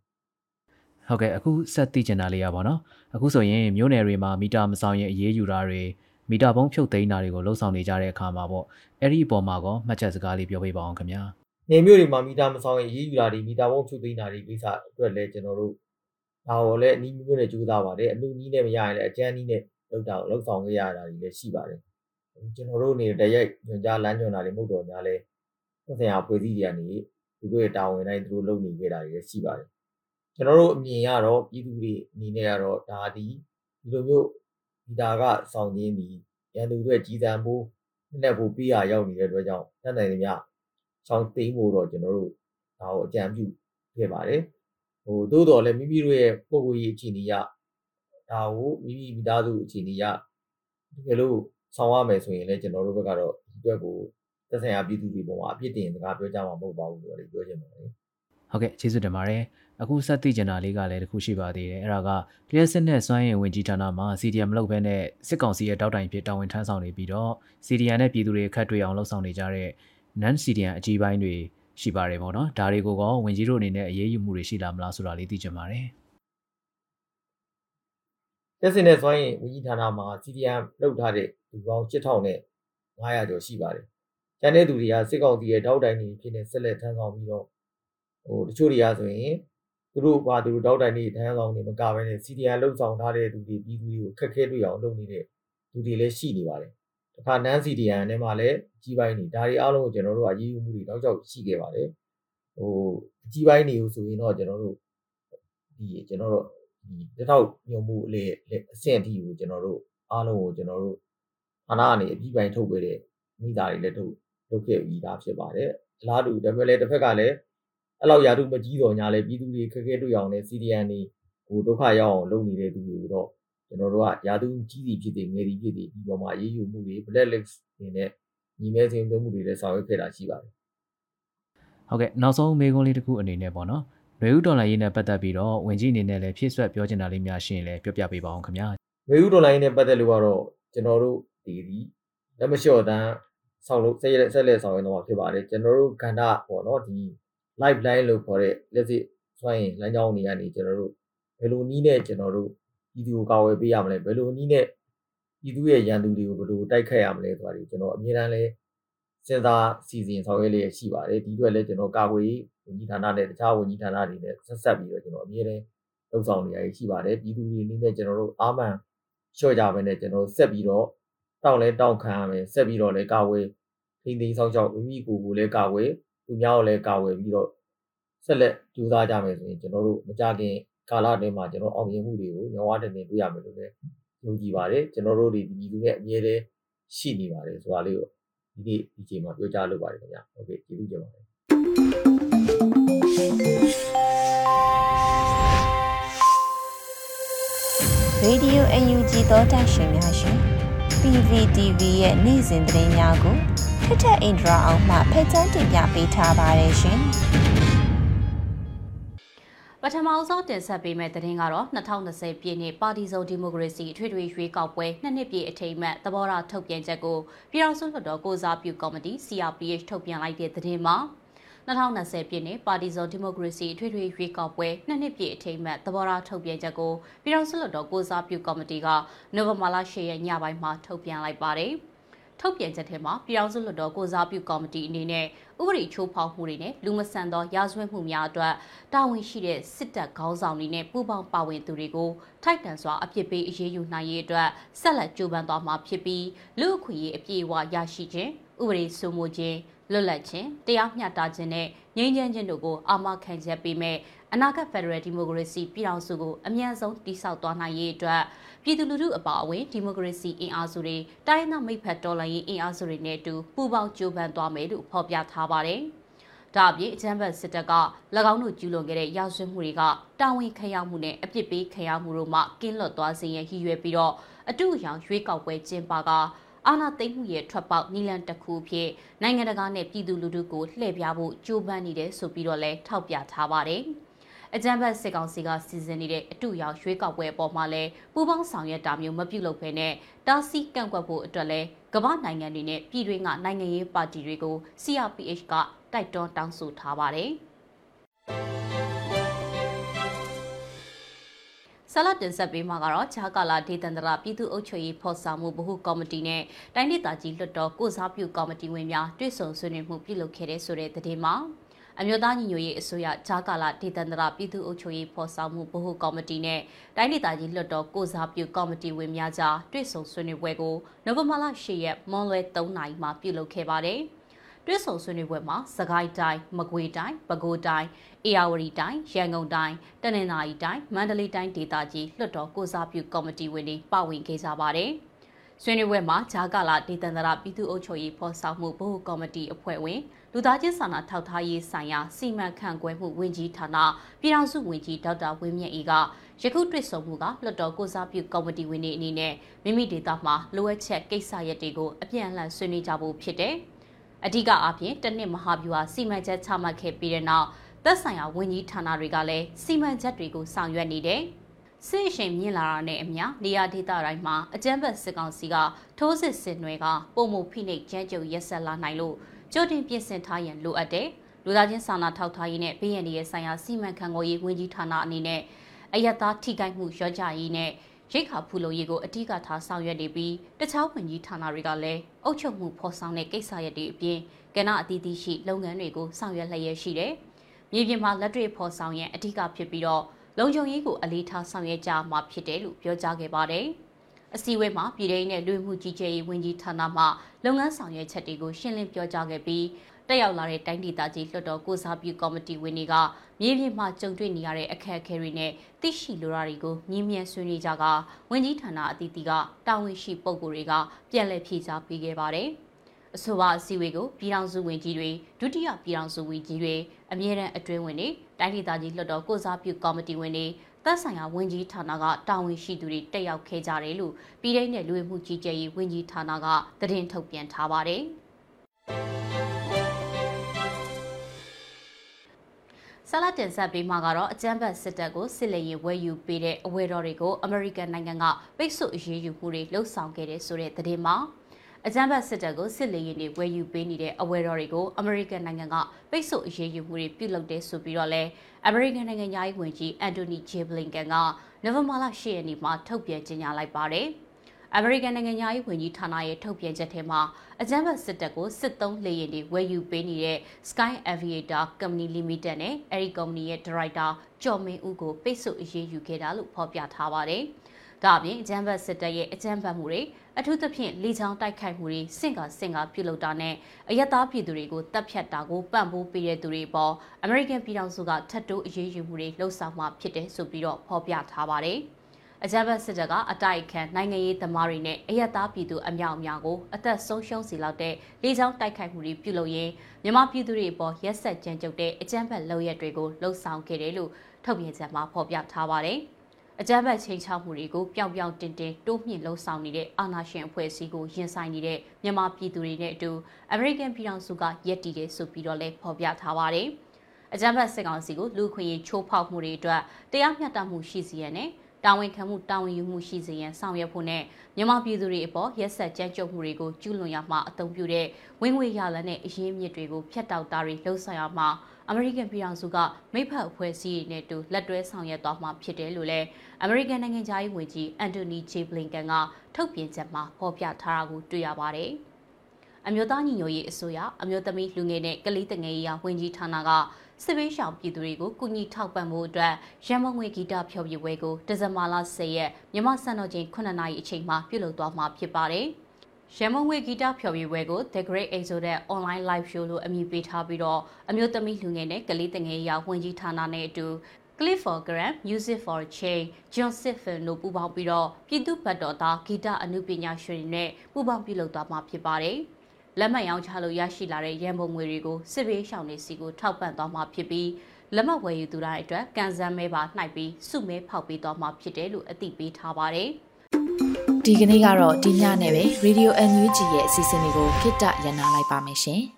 ဟုတ်ကဲ့အခုဆက်သိချင်တာလေးရပါတော့အခုဆိုရင်မြို့နယ်တွေမှာမီတာမဆောင်ရင်အရေးယူတာတွေမီတာပုံးဖြုတ်သိမ်းတာတွေကိုလှုပ်ဆောင်နေကြတဲ့အခါမှာပေါ့အဲ့ဒီအပေါ်မှာကောမှတ်ချက်စကားလေးပြောပေးပါအောင်ခင်ဗျာနေမျိုးတွေမှာမီတာမဆောင်ရင်ရေးယူတာတွေမီတာဘုံဖြုတ်သိမ်းတာတွေကိစ္စအတွက်လည်းကျွန်တော်တို့ဒါဟောလည်းအနီးမျိုးနဲ့ကြိုးစားပါတယ်အနုနီးနဲ့မရရင်လည်းအကျန်းနီးနဲ့လောက်တာလောက်ဆောင်ခဲ့ရတာတွေလည်းရှိပါတယ် ကျွန်တော်တို့အနေနဲ့တရိုက်ညွှန်ကြားလမ်းညွှန်တာတွေမဟုတ်တော့ညာလဲသက်ဆိုင်ရာဖွဲ့စည်းတွေကနေသူတို့ရဲ့တာဝန်တိုင်းသူတို့လုပ်နေခဲ့တာတွေလည်းရှိပါတယ်ကျွန်တော်တို့အမြင်ရတော့ပြည်သူတွေအနေနဲ့ကတော့ဒါဒီဒီလိုမျိုးဒီတာကဆောင်ခြင်းဒီရန်သူတွေကြီးစံဖို့နဲ့ဖို့ပြရရောက်နေတဲ့အတွက်ကြောင့်တတ်နိုင်သမျှဆောင်သိမ်းဖို့တော့ကျွန်တော်တို့ဒါကိုအကြံပြုခဲ့ပါတယ်ဟိုသို့တော်လည်းမိမိတို့ရဲ့ပုံကိုယ်ရေးအခြေအနေရဒါကိုမိမိမိသားစုအခြေအနေရတကယ်လို့ ဆောင်ရမယ်ဆိုရင်လည်းကျွန်တော်တို့ဘက်ကတော့ဒီအတွက်ကိုသက်ဆိုင်ရာပြည်သူတွေပေါ်မှာအပြစ်တင်စကားပြောကြမှာမဟုတ်ပါဘူးဆိုတော့ပြောချင်ပါတယ်ဟုတ်ကဲ့ကျေးဇူးတင်ပါတယ်အခုဆက်သိကျင်တာလေးကလည်းတခုရှိပါသေးတယ်အဲ့ဒါကလျှက်စစ်နဲ့စွမ်းရည်ဝင်ကြီးဌာနမှာ CDM မလုပ်ဘဲနဲ့စစ်ကောင်စီရဲ့တောက်တိုင်ဖြစ်တာဝန်ထမ်းဆောင်နေပြီးတော့ CDM နဲ့ပြည်သူတွေအခက်တွေ့အောင်လှုပ်ဆောင်နေကြတဲ့ non CDM အကြီးပိုင်းတွေရှိပါတယ်ပေါ့နော်ဒါတွေကိုကောဝင်ကြီးတို့အနေနဲ့အရေးယူမှုတွေရှိလာမလားဆိုတာလေးသိချင်ပါတယ် တက်စင်နဲ့စွမ်းရည်ဝင်ကြီးဌာနမှာ CDM လုပ်ထားတဲ့လူပေါင်း8000နဲ့900ကျော်ရှိပါတယ်။ကျန်တဲ့သူတွေကစစ်ကောင်စီရဲ့တောက်တိုင်တွေဖြစ်နေဆက်လက်ထမ်းဆောင်ပြီးတော့ဟိုတချို့တွေကဆိုရင်သူတို့ဘာသူတို့တောက်တိုင်တွေထမ်းဆောင်နေမကဘဲနဲ့ CDM လှုပ်ဆောင်ထားတဲ့သူတွေပြည်သူတွေကိုခက်ခဲတွေ့အောင်လုပ်နေတဲ့သူတွေလည်းရှိနေပါတယ်။တခါနန်း CDM နဲ့မှလည်းကြီးပိုင်းနေဒါတွေအားလုံးကိုကျွန်တော်တို့ကရည်ယူမှုတွေတောက်ချောက်ရှိခဲ့ပါတယ်။ဟိုအကြီးပိုင်းတွေကိုဆိုရင်တော့ကျွန်တော်တို့ဒီကျွန်တော်တို့ ဒီတစ်ထောက်ညုံမှုအလေအဆင့်အထိကိုကျွန်တော်တို့အားလုံးကိုကျွန်တော်တို့ဌာနကနေအပြီးပိုင်းထုတ်ပေးတဲ့မိသားတွေလည်းထုတ်လုပ်ခဲ့ပြီးသားဖြစ်ပါတယ်အလားတူဒါပေမဲ့လည်းတစ်ဖက်ကလည်းအဲ့လောက်ယာတုမကြီးတော်ညာလဲပြည်သူတွေခက်ခဲတွေ့အောင်လဲ CDN တွေဟိုဒုက္ခရောက်အောင်လုပ်နေတဲ့သူတွေတော့ကျွန်တော်တို့ကယာတုကြီးစီဖြစ်တဲ့ငယ်ဒီဖြစ်တဲ့ဒီပေါ်မှာရေးယူမှုတွေ black list တွေနဲ့ညီမဲစင်သွင်းမှုတွေလည်းဆောင်ရွက်ခဲ့တာရှိပါတယ်ဟုတ်ကဲ့နောက်ဆုံးမေးခွန်းလေးတစ်ခုအနေနဲ့ပေါ့နော် နွေဦးဒေါ်လာရေးနဲ့ပတ်သက်ပြီးတော့ဝင်ကြီးအနေနဲ့လည်းဖြည့်ဆွက်ပြောချင်တာလေးများရှင်းလဲပြောပြပေးပါအောင်ခင်ဗျာနွေဦးဒေါ်လာရေးနဲ့ပတ်သက်လို့ကတော့ကျွန်တော်တို့ဒီဒီလက်မလျှော့တန်းဆောင်လို့ဆက်ရက်ဆက်လက်ဆောင်ရွက်တော့ဖြစ်ပါတယ်ကျွန်တော်တို့ကန္တာပေါ့နော်ဒီ live line လို့ခေါ်တဲ့လက်စစ်စွမ်းရင်လမ်းကြောင်းတွေကနေကျွန်တော်တို့ဘယ်လိုနည်းနဲ့ကျွန်တော်တို့ပြည်သူကိုကာဝယ်ပေးရမလဲဘယ်လိုနည်းနဲ့ပြည်သူရဲ့ရန်သူတွေကိုဘယ်လိုတိုက်ခတ်ရမလဲဆိုတာတွေကျွန်တော်အမြဲတမ်းလဲစဉ်းစားစီစဉ်ဆောင်ရွက်လျက်ရှိပါတယ်ဒီအတွက်လည်းကျွန်တော်ကာကွယ် ဝန်ကြီးဌာနနဲ့တခြားဝန်ကြီးဌာနတွေနဲ့ဆက်ဆက်ပြီးတော့ကျွန်တော်အမြဲတမ်းလှုပ်ဆောင်နေရရှိပါတယ်ပြည်သူတွေအနေနဲ့ကျွန်တော်တို့အားမှန်လျှော့ကြပဲနဲ့ကျွန်တော်ဆက်ပြီးတော့တောက်လဲတောက်ခံရမယ်ဆက်ပြီးတော့လဲကာဝယ်ထိန်းသိမ်းဆောင်ရှောက်မိမိကိုယ်ကိုလည်းကာဝယ်သူများကိုလည်းကာဝယ်ပြီးတော့ဆက်လက်ကြိုးစားကြမယ်ဆိုရင်ကျွန်တော်တို့မကြခင်ကာလအတွင်းမှာကျွန်တော်အောင်မြင်မှုတွေကိုညောင်းဝတင်တင်တွေ့ရမယ်လို့လည်းယုံကြည်ပါတယ်ကျွန်တော်တို့ဒီဒီလူရဲ့အမြဲတမ်းရှိနေပါတယ်ဆိုတာလေးကိုဒီနေ့ဒီချိန်မှာပြောကြားလိုပါတယ်ခင်ဗျာဟုတ်ကဲ့ကျေးဇူးတင်ပါတယ် Radio UNG သောတာရှင်များရှင် PVTV ရဲ့နေ့စဉ်သတင်းများကိုထထအင်ဒရာအောင်မှဖက်ချန်းတင်ပြပေးထားပါတယ်ရှင်ပထမဆုံးတင်ဆက်ပေးမယ့်သတင်းကတော့2020ပြည်နှစ်ပါတီစုံဒီမိုကရေစီထွေထွေရွေးကောက်ပွဲနှစ်နှစ်ပြည့်အထိမ်းအမှတ်သဘောထားထုတ်ပြန်ချက်ကိုပြည်ထောင်စုလွှတ်တော်ကိုစားပြုကော်မတီ CRPH ထုတ်ပြန်လိုက်တဲ့သတင်းမှာ 2020ပြည့်နှစ်ပါတီစုံဒီမိုကရေစီထွေထွေရွေးကောက်ပွဲနှစ်နှစ်ပြည့်အထိမ်းအမှတ်သဘောထားထုတ်ပြန်ချက်ကိုပြည်ထောင်စုလွှတ်တော်ကိုစားပြုကော်မတီကနိုဝင်ဘာလ10ရက်ညပိုင်းမှာထုတ်ပြန်လိုက်ပါတယ်။ထုတ်ပြန်ချက်ထဲမှာပြည်ထောင်စုလွှတ်တော်ကိုစားပြုကော်မတီအနေနဲ့ဥပဒေချိုးဖောက်မှုတွေနဲ့လူမဆန်သောရာဇဝတ်မှုများအတွက်တာဝန်ရှိတဲ့စစ်တပ်ခေါင်းဆောင်တွေနဲ့ပူးပေါင်းပါဝင်သူတွေကိုထိုက်တန်စွာအပြစ်ပေးအရေးယူနိုင်ရေးအတွက်ဆက်လက်ကြိုးပမ်းသွားမှာဖြစ်ပြီးလူအခွင့်အရေးအပြည့်အဝရရှိခြင်း ဥပဒေစိုးမိုးခြင်းလွတ်လပ်ခြင်းတရားမျှတခြင်းနဲ့ငြိမ်းချမ်းခြင်းတို့ကိုအာမခံချက်ပေးမဲ့အနာဂတ်ဖက်ဒရယ်ဒီမိုကရေစီပြည်ထောင်စုကိုအမြန်ဆုံးတည်ဆောက်သွားနိုင်ရေးအတွက်ပြည်သူလူထုအပါအဝင်ဒီမိုကရေစီအင်အားစုတွေတိုင်းဒေသမိဖက်တော်လှန်ရေးအင်အားစုတွေနဲ့အတူပူးပေါင်းကြိုးပမ်းသွားမယ်လို့ဖော်ပြထားပါတယ်။ဒါအပြင်အကြမ်းဖက်စစ်တပ်က၎င်းတို့ကျူးလွန်ခဲ့တဲ့ရာဇဝတ်မှုတွေကတာဝန်ခံရမှုနဲ့အပြစ်ပေးခံရမှုတို့မှကင်းလွတ်သွားစေရန်ရည်ရွယ်ပြီးတော့အတူအယောင်ရွေးကောက်ပွဲကျင်းပက အာဏာသိမ်းမှုရဲ့ထွက်ပေါက်နီလန်တစ်ခုဖြစ်နိုင်ငံတကာနဲ့ပြည်သူလူထုကိုလှည့်ပြဖို့ကြိုးပမ်းနေတယ်ဆိုပြီးတော့လည်းထောက်ပြထားပါတယ်။အကြံဖတ်စစ်ကောင်စီကစီစဉ်နေတဲ့အတူရောက်ရွေးကောက်ပွဲအပေါ်မှာလည်းပူးပေါင်းဆောင်ရွက်တာမျိုးမပြုလုပ်ဘဲနဲ့တာစီကန့်ကွက်ဖို့အတွက်လည်းကမ္ဘာနိုင်ငံတွေနဲ့ပြည်တွင်းကနိုင်ငံရေးပါတီတွေကို CRPH ကတိုက်တွန်းတောင်းဆိုထားပါတယ်။ ဆက်လက်တင်ဆက်ပေးမှာကတော့ဂျာကာလာဒေသန္တရပြည်သူ့အုပ်ချုပ်ရေးဖော်ဆောင်မှုဗဟုကော်မတီနဲ့တိုင်းဒေသကြီးလွှတ်တော်ကိုစားပြုကော်မတီဝင်များတွေ့ဆုံဆွေးနွေးမှုပြုလုပ်ခဲ့တဲ့ဆိုတဲ့သတင်းမှာအမျိုးသားညီညွတ်ရေးအစိုးရဂျာကာလာဒေသန္တရပြည်သူ့အုပ်ချုပ်ရေးဖော်ဆောင်မှုဗဟုကော်မတီနဲ့တိုင်းဒေသကြီးလွှတ်တော်ကိုစားပြုကော်မတီဝင်များကြားတွေ့ဆုံဆွေးနွေးပွဲကိုနိုဝင်ဘာလ10ရက်မွန်လွဲ3နာရီမှာပြုလုပ်ခဲ့ပါတယ်။ တွဲဆုံဆွေးနွေးပွဲမှာစကိုင်းတိုင်းမကွေတိုင်းပဲခူးတိုင်းအေရဝတီတိုင်းရန်ကုန်တိုင်းတနင်္သာရီတိုင်းမန္တလေးတိုင်းဒေသကြီးလွှတ်တော်ကိုစားပြုကော်မတီဝင်တွေပါဝင်ခဲ့ကြပါတယ်။ဆွေးနွေးပွဲမှာဂျာကာလာဒေသန္တရပြည်သူ့အုပ်ချုပ်ရေးဖော်ဆောင်မှုဗဟိုကော်မတီအဖွဲ့ဝင်လူသားချင်းစာနာထောက်ထားရေးဆိုင်ရာစီမံခန့်ခွဲမှုဝန်ကြီးဌာနပြည်ထောင်စုဝန်ကြီးဒေါက်တာဝင်းမြတ်အေးကယခုတွေ့ဆုံမှုကလွှတ်တော်ကိုစားပြုကော်မတီဝင်တွေအနေနဲ့မိမိဒေသမှာလိုအပ်ချက်ကိစ္စရပ်တွေကိုအပြန်အလှန်ဆွေးနွေးကြဖို့ဖြစ်တယ်။ အဓိကအပြင်တနစ်မဟာဗျူဟာစီမံချက်ချမှတ်ခဲ့ပြီးတဲ့နောက်သက်ဆိုင်ရာဝန်ကြီးဌာနတွေကလည်းစီမံချက်တွေကိုဆောင်ရွက်နေတယ်။စစ်အရှင်မြင့်လာတာနဲ့အမျှနေရာဒေသတိုင်းမှာအကြမ်းဖက်စစ်ကောင်စီကထိုးစစ်ဆင်တွေကပုံမှုဖိနှိပ်ကြမ်းကြုတ်ရက်ဆက်လာနိုင်လို့ကြိုတင်ပြင်ဆင်ထားရန်လိုအပ်တယ်။လူသားချင်းစာနာထောက်ထားရေးနဲ့ပြည်ရန်ရဲ့ဆိုင်ရာစီမံခန့်ခွဲရေးဝန်ကြီးဌာနအနေနဲ့အယက်သားထိခိုက်မှုရောကြရေးနဲ့ ရိတ်ခါဖူလုံရေးကိုအထူးကထားဆောင်ရွက်နေပြီးတခြားဝန်ကြီးဌာနတွေကလည်းအုပ်ချုပ်မှုဖော်ဆောင်တဲ့ကိစ္စရပ်တွေအပြင်ကဏ္ဍအသီးသီးရှိလုပ်ငန်းတွေကိုဆောင်ရွက်လျက်ရှိတယ်။မြေပြင်မှာလက်တွေ့ဖော်ဆောင်ရန်အထူးကဖြစ်ပြီးတော့လုံခြုံရေးကိုအလေးထားဆောင်ရွက်ကြမှာဖြစ်တယ်လို့ပြောကြားခဲ့ပါတယ်။အစည်းအဝေးမှာပြည်ထောင်နဲ့လူမှုကြီးကြပ်ရေးဝန်ကြီးဌာနမှလုပ်ငန်းဆောင်ရွက်ချက်တွေကိုရှင်းလင်းပြောကြားခဲ့ပြီး တက်ရောက်လာတဲ့တိုင်းဒေသကြီးလွှတ်တော်ကိုစားပြုကော်မတီဝင်တွေကမြေပြင်မှာကြုံတွေ့နေရတဲ့အခက်အခဲတွေနဲ့သိရှိလိုတာတွေကိုမြင်းမြန်ဆွေးနွေးကြကဝန်ကြီးဌာနအသီးသီးကတာဝန်ရှိပုဂ္ဂိုလ်တွေကပြန်လည်ဖြေကြားပေးခဲ့ပါတယ်။အဆိုပါအစည်းအဝေးကိုပြည်ထောင်စုဝန်ကြီးတွေဒုတိယပြည်ထောင်စုဝန်ကြီးတွေအမြဲတမ်းအတွင်းဝင်တွေတိုင်းဒေသကြီးလွှတ်တော်ကိုစားပြုကော်မတီဝင်တွေသက်ဆိုင်ရာဝန်ကြီးဌာနကတာဝန်ရှိသူတွေတက်ရောက်ခဲ့ကြတယ်လို့ပြည်ထောင်နဲ့လူဝင်မှုကြီးကြပ်ရေးဝန်ကြီးဌာနကသတင်းထုတ်ပြန်ထားပါတယ်။ ဆလာတင်ဆက်ပေးမှာကတော့အကြမ်းဖက်စစ်တပ်ကိုစစ်လေရင်ဝယ်ယူပေးတဲ့အဝယ်တော်တွေကိုအမေရိကန်နိုင်ငံကပိတ်ဆို့အရေးယူမှုတွေလှုံ့ဆော်ခဲ့တဲ့ဆိုတဲ့သတင်းမှာအကြမ်းဖက်စစ်တပ်ကိုစစ်လေရင်တွေဝယ်ယူပေးနေတဲ့အဝယ်တော်တွေကိုအမေရိကန်နိုင်ငံကပိတ်ဆို့အရေးယူမှုတွေပြုလုပ်တဲ့ဆိုပြီးတော့လဲအမေရိကန်နိုင်ငံသားရေးဝန်ကြီးအန်တိုနီဂျေဘလင်ကန်ကနိုဝင်ဘာလ10ရက်နေ့မှာထုတ်ပြန်ကြေညာလိုက်ပါတယ်။ အမေရိကန်နိုင်ငံသားရေးဝန်ကြီးဌာနရဲ့ထုတ်ပြန်ချက်ထဲမှာအကြမ်းဖက်စစ်တပ်ကိုစစ်သုံးလေယာဉ်တွေဝယ်ယူပေးနေတဲ့ Sky Aviator Company Limited နဲ့အဲဒီကုမ္ပဏီရဲ့ဒါရိုက်တာကျော်မင်းဦးကိုပိတ်ဆို့အရေးယူခဲ့တာလို့ဖော်ပြထားပါတယ်။ဒါအပြင်အကြမ်းဖက်စစ်တပ်ရဲ့အကြမ်းဖက်မှုတွေအထူးသဖြင့်လေချောင်းတိုက်ခိုက်မှုတွေစင့်ကစင့်ကပြုလုပ်တာနဲ့အယက်သားပြည်သူတွေကိုတပ်ဖြတ်တာကိုပံ့ပိုးပေးတဲ့သူတွေပေါ်အမေရိကန်ပြည်ထောင်စုကထပ်တိုးအရေးယူမှုတွေလှုံ့ဆော်မှဖြစ်တယ်ဆိုပြီးတော့ဖော်ပြထားပါတယ်။ အကြမ်းဖက်စစ်တပ်ကအတိုက်ခံနိုင်ငံရေးသမားတွေနဲ့အယက်သားပြည်သူအမြောက်အများကိုအသက်ဆုံးရှုံးစေလောက်တဲ့လေကြောင်းတိုက်ခိုက်မှုတွေပြုလုပ်ရင်းမြန်မာပြည်သူတွေအပေါ်ရက်ဆက်ကြမ်းကြုတ်တဲ့အကြမ်းဖက်လုပ်ရက်တွေကိုလှုံ့ဆော်ခဲ့တယ်လို့ထုတ်ပြန်ချက်မှာဖော်ပြထားပါတယ်။အကြမ်းဖက်ချိန်ချမှုတွေကိုပျောက်ပျောက်တင်တင်တိုးမြင့်လှုံ့ဆော်နေတဲ့အာဏာရှင်အဖွဲ့အစည်းကိုရင်ဆိုင်နေတဲ့မြန်မာပြည်သူတွေနဲ့အတူအမေရိကန်ပြည်ထောင်စုကယက်တီတယ်ဆိုပြီးတော့လည်းဖော်ပြထားပါတယ်။အကြမ်းဖက်စစ်ကောင်စီကိုလူခွင့်ရေးချိုးဖောက်မှုတွေအတွက်တရားမျှတမှုရှိစီရတဲ့ တာဝန်ခံမှုတာဝန်ယူမှုရှိစေရန်ဆောင်ရွက်ဖို့နဲ့မြန်မာပြည်သူတွေအပေါ်ရက်ဆက်ကြမ်းကြုတ်မှုတွေကိုကျူးလွန်ရမှာအသုံးပြုတဲ့ဝင်ငွေရလနဲ့အရင်းမြစ်တွေကိုဖျက်တောက်တာတွေလှုံ့ဆော်ရမှာအမေရိကန်ပြည်ထောင်စုကမိဖက်အဖွဲ့အစည်းတွေနဲ့တူလက်တွဲဆောင်ရွက်သွားမှာဖြစ်တယ်လို့လည်းအမေရိကန်နိုင်ငံသားရေးဝန်ကြီးအန်တိုနီဂျေဘလင်ကန်ကထုတ်ပြန်ချက်မှာဖော်ပြထားတာကိုတွေ့ရပါတယ်။အမျိုးသားညီညွတ်ရေးအစိုးရအမျိုးသမီးလူငယ်နဲ့ကလေးတငယ်ရေးဝန်ကြီးဌာနက စစ်ဘေးရှောင်ပြည်သူတွေကိုကူညီထောက်ပံ့မှုအတွက်ရန်မုံငွေဂီတဖျော်ဖြေပွဲကိုဒီဇင်ဘာလ10ရက်မြန်မာစံတော်ချိန်9နာရီအချိန်မှာပြုလုပ်သွားမှာဖြစ်ပါတယ်။ရန်မုံငွေဂီတဖျော်ဖြေပွဲကို The Great Exodus Online Live Show လို့အမည်ပေးထားပြီးတော့အမျိုးသမီးလူငယ်နဲ့ကလေးတငယ်ရာဝန်ကြီးဌာနနဲ့အတူ Clip for Gram Music for Change John Sifin တို့ပူးပေါင်းပြီးတော့ပြည်သူ့ဘတ်တော်သားဂီတအမှုပညာရှင်တွေနဲ့ပူးပေါင်းပြုလုပ်သွားမှာဖြစ်ပါတယ်။ လက်မှတ်ရောင်းချလို့ရရှိလာတဲ့ရန်ပုံငွေတွေကိုစစ်ဘေးရှောင်တွေစီကိုထောက်ပံ့သွားမှာဖြစ်ပြီးလက်မှတ်ဝယ်ယူသူတိုင်းအတွက်ကန်ဆန်းမဲပါနှိုက်ပြီးစုမဲဖောက်ပေးသွားမှာဖြစ်တယ်လို့အသိပေးထားပါတယ်။ဒီကနေ့ကတော့ဒီညနဲ့ပဲ Radio NUG ရဲ့အစီအစဉ်လေးကိုခਿੱတရနာလိုက်ပါမယ်ရှင်။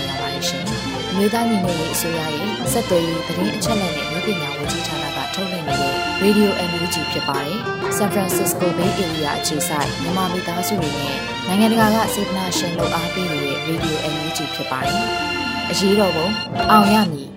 က်ရ ပါတယ်ရှင်။မြေသားညီမတွေအစိုးရရဲ့စက်သွေးရေးသတင်းအချက်အလက်နဲ့မြို့ပညာဝန်ကြီးဌာနကထုတ်လွှင့်နေတဲ့ Radio NUG ဖြစ်ပါတယ်။ San Francisco Bay Area အခြေစိုက်မြန်မာမိသားစုတွေနဲ့နိုင်ငံတကာကစေတနာရှင်လို့အားပေးနေတဲ့ Radio NUG ဖြစ်ပါတယ်။အရေးတော်ပုံအောင်ရမည်